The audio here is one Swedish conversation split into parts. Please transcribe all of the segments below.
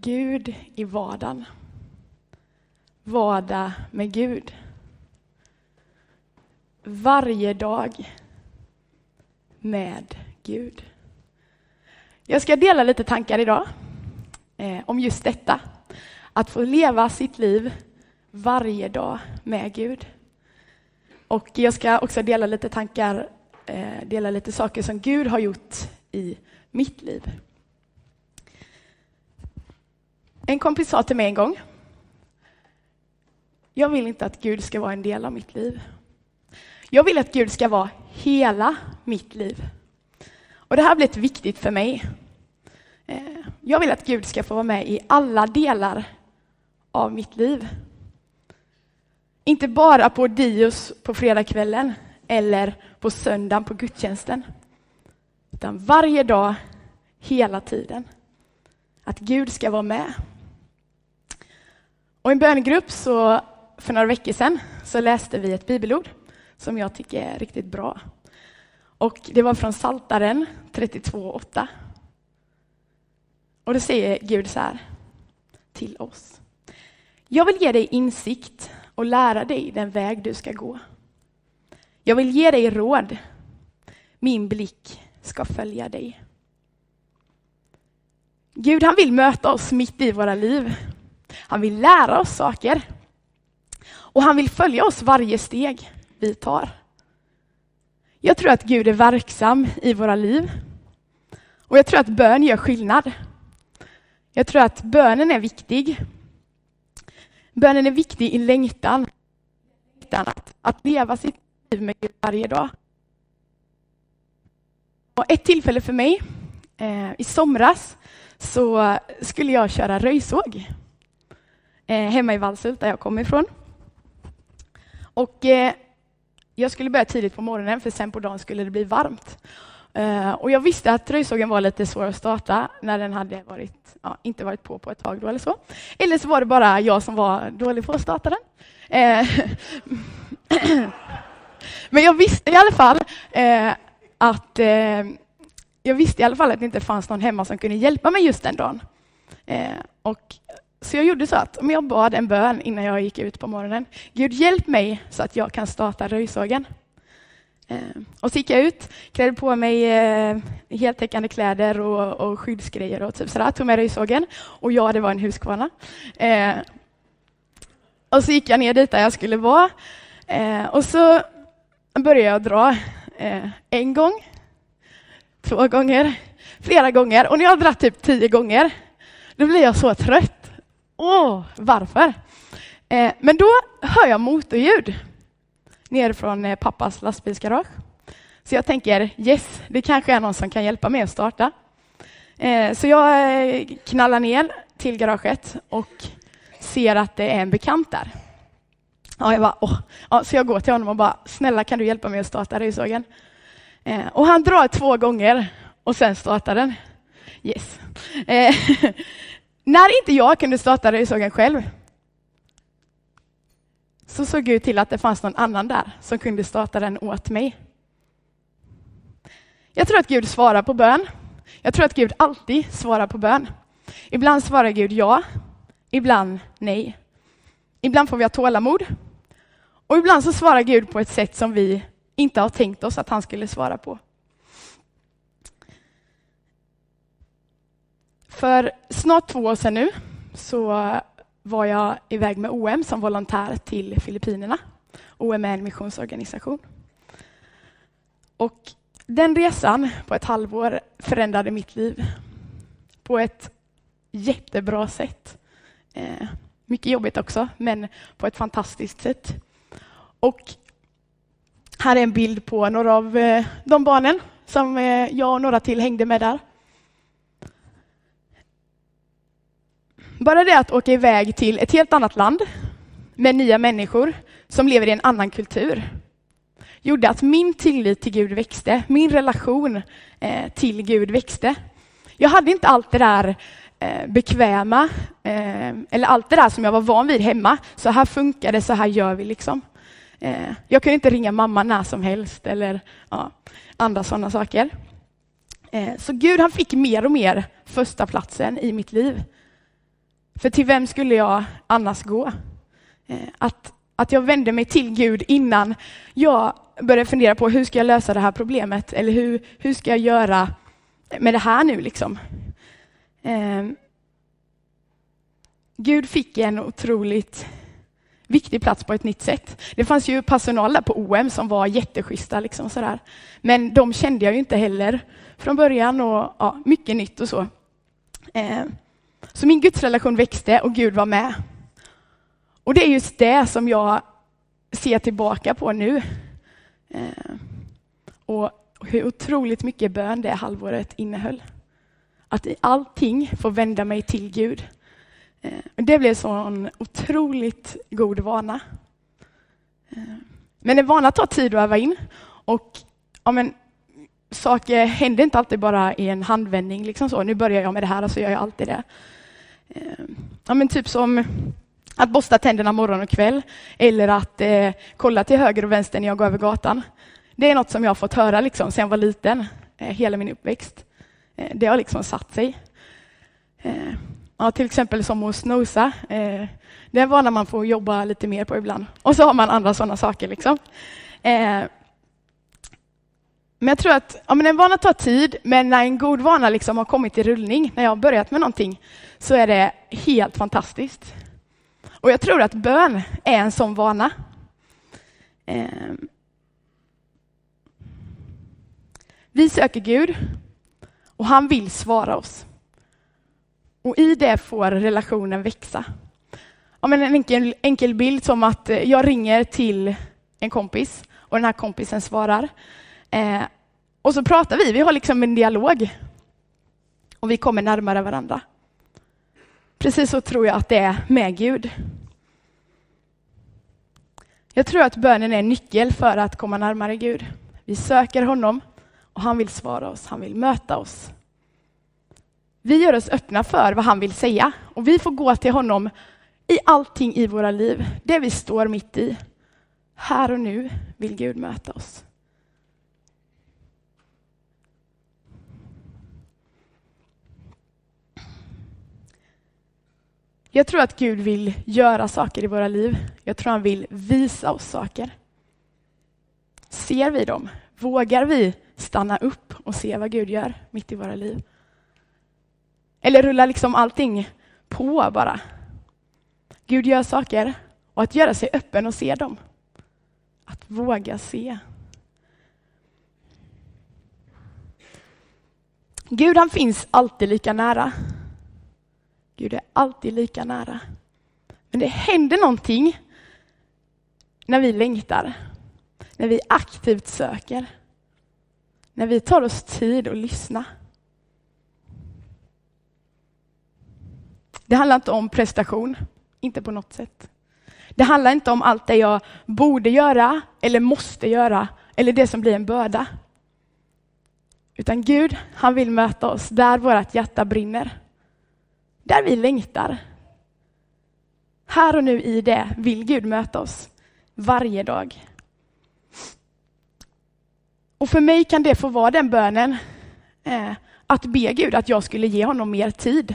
Gud i vardagen. Vardag med Gud. Varje dag med Gud. Jag ska dela lite tankar idag eh, om just detta. Att få leva sitt liv varje dag med Gud. Och jag ska också dela lite tankar, eh, dela lite saker som Gud har gjort i mitt liv. En kompis sa till mig en gång, jag vill inte att Gud ska vara en del av mitt liv. Jag vill att Gud ska vara hela mitt liv. Och det här har blivit viktigt för mig. Eh, jag vill att Gud ska få vara med i alla delar av mitt liv. Inte bara på Dios på fredagskvällen eller på söndagen på gudstjänsten. Utan varje dag, hela tiden. Att Gud ska vara med. Och i en bönegrupp så, för några veckor sedan så läste vi ett bibelord som jag tycker är riktigt bra. Och det var från Saltaren 32.8. Och då säger Gud så här till oss. Jag vill ge dig insikt och lära dig den väg du ska gå. Jag vill ge dig råd. Min blick ska följa dig. Gud han vill möta oss mitt i våra liv. Han vill lära oss saker. Och han vill följa oss varje steg vi tar. Jag tror att Gud är verksam i våra liv. Och jag tror att bön gör skillnad. Jag tror att bönen är viktig. Bönen är viktig i längtan. Att, att leva sitt liv med Gud varje dag. Och ett tillfälle för mig, eh, i somras, så skulle jag köra röjsåg. Eh, hemma i Vallshult, där jag kommer ifrån. Och eh, jag skulle börja tidigt på morgonen, för sen på dagen skulle det bli varmt. Eh, och jag visste att röjsågen var lite svår att starta när den hade varit, ja, inte varit på på ett tag då eller så. Eller så var det bara jag som var dålig på att starta den. Eh, men jag visste i alla fall eh, att jag visste i alla fall att det inte fanns någon hemma som kunde hjälpa mig just den dagen. och så jag gjorde så att om jag bad en bön innan jag gick ut på morgonen. Gud hjälp mig så att jag kan starta röjsågen. Ehm, och så gick jag ut, klädde på mig eh, heltäckande kläder och, och skyddsgrejer och typ sådär. Tog med röjsågen och ja, det var en Husqvarna. Ehm, och så gick jag ner dit där jag skulle vara. Ehm, och så började jag dra eh, en gång, två gånger, flera gånger. Och när jag har dragit typ tio gånger, då blir jag så trött. Åh, varför? Eh, men då hör jag motorljud ner från eh, pappas lastbilsgarage. Så jag tänker, yes, det kanske är någon som kan hjälpa mig att starta. Eh, så jag eh, knallar ner till garaget och ser att det är en bekant där. Ja, jag bara, åh. Ja, så jag går till honom och bara, snälla kan du hjälpa mig att starta röjsågen? Eh, och han drar två gånger och sen startar den. Yes. Eh, När inte jag kunde starta röjsågen själv så såg Gud till att det fanns någon annan där som kunde starta den åt mig. Jag tror att Gud svarar på bön. Jag tror att Gud alltid svarar på bön. Ibland svarar Gud ja, ibland nej. Ibland får vi ha tålamod. Och ibland så svarar Gud på ett sätt som vi inte har tänkt oss att han skulle svara på. För snart två år sedan nu så var jag iväg med OM som volontär till Filippinerna. OM är en missionsorganisation. Och den resan på ett halvår förändrade mitt liv på ett jättebra sätt. Eh, mycket jobbigt också, men på ett fantastiskt sätt. Och här är en bild på några av eh, de barnen som eh, jag och några till hängde med där. Bara det att åka iväg till ett helt annat land med nya människor som lever i en annan kultur gjorde att min tillit till Gud växte, min relation eh, till Gud växte. Jag hade inte allt det där eh, bekväma, eh, eller allt det där som jag var van vid hemma. Så här funkar det, så här gör vi liksom. Eh, jag kunde inte ringa mamma när som helst eller ja, andra sådana saker. Eh, så Gud han fick mer och mer första platsen i mitt liv. För till vem skulle jag annars gå? Eh, att, att jag vände mig till Gud innan jag började fundera på hur ska jag lösa det här problemet? Eller hur, hur ska jag göra med det här nu liksom? Eh, Gud fick en otroligt viktig plats på ett nytt sätt. Det fanns ju personal där på OM som var jätteschyssta. Liksom sådär. Men de kände jag ju inte heller från början och ja, mycket nytt och så. Eh, så min gudsrelation växte och Gud var med. Och det är just det som jag ser tillbaka på nu. Eh, och hur otroligt mycket bön det halvåret innehöll. Att i allting få vända mig till Gud. Eh, det blev så en otroligt god vana. Eh, men en vana tar tid att öva in. Och ja, men, saker händer inte alltid bara i en handvändning. Liksom så. Nu börjar jag med det här och så gör jag alltid det. Ehm, ja, men typ som att borsta tänderna morgon och kväll eller att eh, kolla till höger och vänster när jag går över gatan. Det är något som jag har fått höra liksom, sedan jag var liten, eh, hela min uppväxt. Eh, det har liksom satt sig. Eh, ja, till exempel som att snosa. Eh, det är en vana man får jobba lite mer på ibland. Och så har man andra sådana saker. Liksom. Ehm, men jag tror att ja, men en vana tar tid, men när en god vana liksom har kommit i rullning, när jag har börjat med någonting, så är det helt fantastiskt. Och jag tror att bön är en sån vana. Eh, vi söker Gud och han vill svara oss. Och i det får relationen växa. Ja, men en enkel, enkel bild som att eh, jag ringer till en kompis och den här kompisen svarar. Eh, och så pratar vi, vi har liksom en dialog. Och vi kommer närmare varandra. Precis så tror jag att det är med Gud. Jag tror att bönen är en nyckel för att komma närmare Gud. Vi söker honom och han vill svara oss, han vill möta oss. Vi gör oss öppna för vad han vill säga och vi får gå till honom i allting i våra liv, det vi står mitt i. Här och nu vill Gud möta oss. Jag tror att Gud vill göra saker i våra liv. Jag tror han vill visa oss saker. Ser vi dem? Vågar vi stanna upp och se vad Gud gör mitt i våra liv? Eller rullar liksom allting på bara? Gud gör saker och att göra sig öppen och se dem. Att våga se. Gud han finns alltid lika nära. Gud är alltid lika nära. Men det händer någonting när vi längtar, när vi aktivt söker, när vi tar oss tid att lyssna. Det handlar inte om prestation, inte på något sätt. Det handlar inte om allt det jag borde göra eller måste göra eller det som blir en börda. Utan Gud, han vill möta oss där vårt hjärta brinner. Där vi längtar. Här och nu i det vill Gud möta oss varje dag. Och för mig kan det få vara den bönen, eh, att be Gud att jag skulle ge honom mer tid.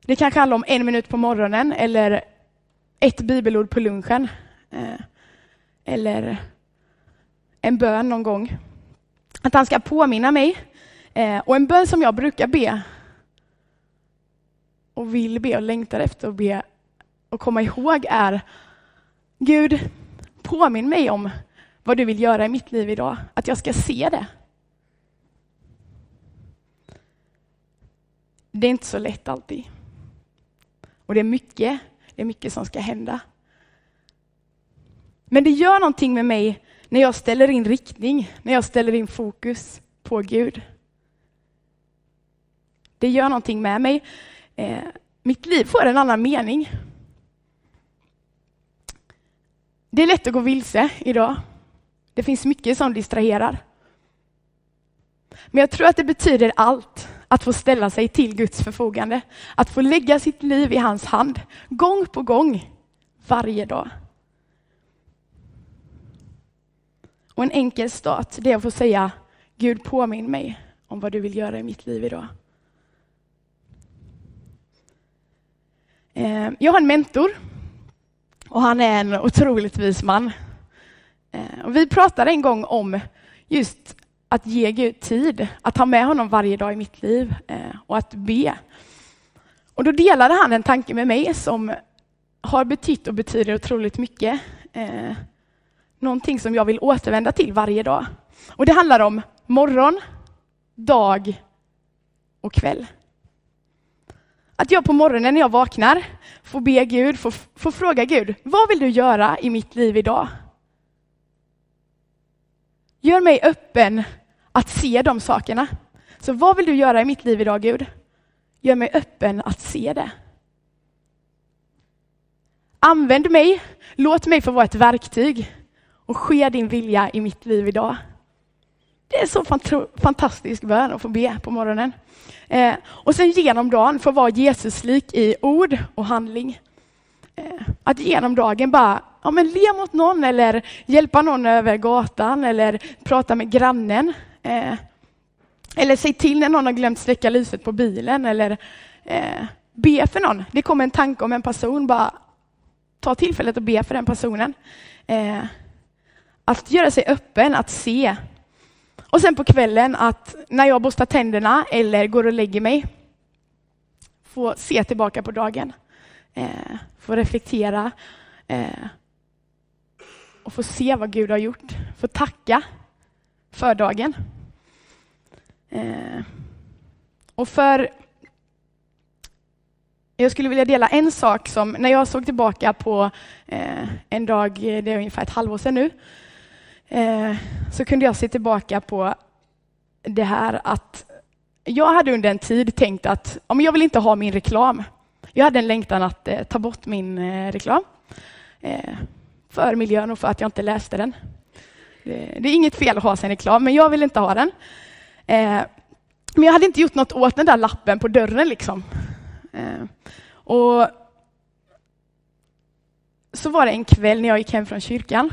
Det kanske handlar om en minut på morgonen eller ett bibelord på lunchen. Eh, eller en bön någon gång. Att han ska påminna mig. Eh, och en bön som jag brukar be och vill be och längtar efter att be och komma ihåg är Gud, påminn mig om vad du vill göra i mitt liv idag, att jag ska se det. Det är inte så lätt alltid. Och det är mycket, det är mycket som ska hända. Men det gör någonting med mig när jag ställer in riktning, när jag ställer in fokus på Gud. Det gör någonting med mig eh, mitt liv får en annan mening. Det är lätt att gå vilse idag. Det finns mycket som distraherar. Men jag tror att det betyder allt att få ställa sig till Guds förfogande. Att få lägga sitt liv i hans hand, gång på gång, varje dag. Och en enkel start, det är att få säga Gud påminn mig om vad du vill göra i mitt liv idag. Eh, jag har en mentor och han är en otroligt vis man. Eh, och vi pratade en gång om just att ge Gud tid, att ha med honom varje dag i mitt liv eh, och att be. Och då delade han en tanke med mig som har betytt och betyder otroligt mycket. Någonting som jag vill återvända till varje dag. Och det handlar om morgon, dag och kväll. Att jag på morgonen när jag vaknar får be Gud, får, får fråga Gud, vad vill du göra i mitt liv idag? Gör mig öppen att se de sakerna. Så vad vill du göra i mitt liv idag, Gud? Gör mig öppen att se det. Använd mig, låt mig få vara ett verktyg och ske din vilja i mitt liv idag. Det är så fantastisk bön att få be på morgonen. Eh, och sen genom dagen få vara Jesuslik i ord och handling. Eh, att genom dagen bara ja, men le mot någon eller hjälpa någon över gatan eller prata med grannen. Eh, eller säg till när någon har glömt släcka lyset på bilen eller eh, be för någon. Det kommer en tanke om en person, bara ta tillfället och be för den personen. Eh, att göra sig öppen, att se och sen på kvällen att när jag borstar tänderna eller går och lägger mig, få se tillbaka på dagen. Eh, få reflektera eh, och få se vad Gud har gjort. Få tacka för dagen. Eh, och för jag skulle vilja dela en sak som, när jag såg tillbaka på eh, en dag, det är ungefär ett halvår sedan nu, Eh, så kunde jag se tillbaka på det här att jag hade under en tid tänkt att ja, jag vill inte ha min reklam. Jag hade en längtan att eh, ta bort min eh, reklam eh, för miljön och för att jag inte läste den. Det, det är inget fel att ha sin reklam, men jag vill inte ha den. Eh, men jag hade inte gjort något åt den där lappen på dörren. Liksom. Eh, och så var det en kväll när jag gick hem från kyrkan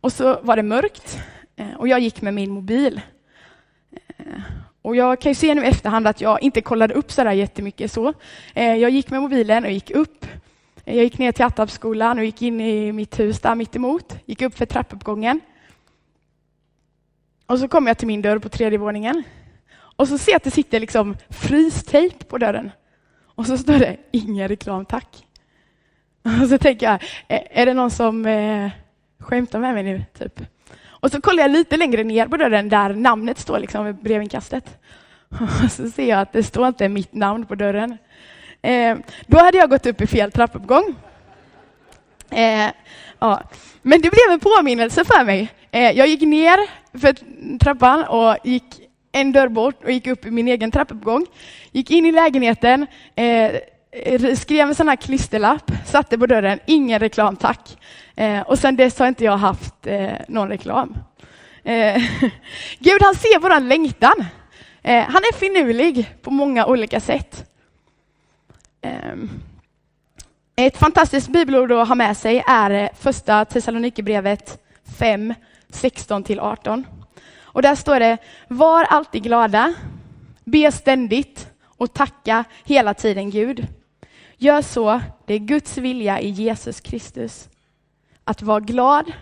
och så var det mörkt eh, och jag gick med min mobil. Eh, och jag kan ju se nu i efterhand att jag inte kollade upp så där jättemycket så. Eh, jag gick med mobilen och gick upp. Jag gick ner till Attarpsskolan och gick in i mitt hus där mitt emot. Gick upp för trappuppgången. Och så kom jag till min dörr på tredje våningen. Och så ser jag att det sitter liksom frystejp på dörren. Och så står det ingen reklam tack. Och så tänker jag, är det någon som Skämta med mig nu, typ. Och så kollar jag lite längre ner på dörren där namnet står liksom vid brevinkastet. Och så ser jag att det står inte mitt namn på dörren. Eh, då hade jag gått upp i fel trappuppgång. Eh, ja. Men det blev en påminnelse för mig. Eh, jag gick ner för trappan och gick en dörr bort och gick upp i min egen trappuppgång. Gick in i lägenheten, Eh, Eh, skrev en sån här klisterlapp, satte på dörren, ingen reklam tack. Eh, och sen dess har inte jag haft eh, någon reklam. Eh, Gud han ser våran längtan. Eh, han är finurlig på många olika sätt. Eh, ett fantastiskt bibelord att ha med sig är eh, första Thessalonikerbrevet 5, 16 18. Och där står det, var alltid glada, be ständigt och tacka hela tiden Gud. Gör så, det är Guds vilja i Jesus Kristus. Att vara glad,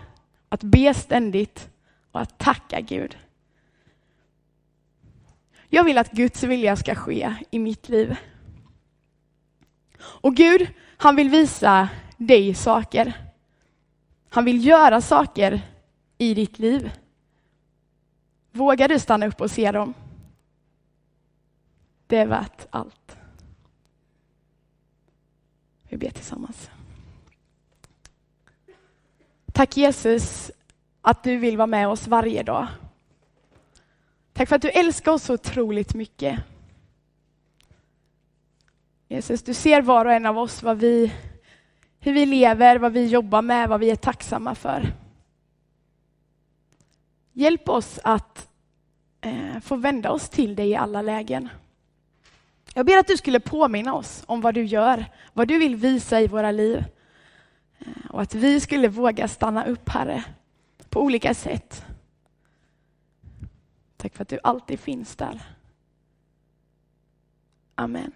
att be ständigt och att tacka Gud. Jag vill att Guds vilja ska ske i mitt liv. Och Gud, han vill visa dig saker. Han vill göra saker i ditt liv. Vågar du stanna upp och se dem? Det är värt allt. Vi ber tillsammans. Tack Jesus att du vill vara med oss varje dag. Tack för att du älskar oss så otroligt mycket. Jesus, du ser var och en av oss vad vi, hur vi lever, vad vi jobbar med, vad vi är tacksamma för. Hjälp oss att eh, få vända oss till dig i alla lägen. Jag ber att du skulle påminna oss om vad du gör, vad du vill visa i våra liv. Eh, och att vi skulle våga stanna upp, Herre, på olika sätt. Tack för att du alltid finns där. Amen.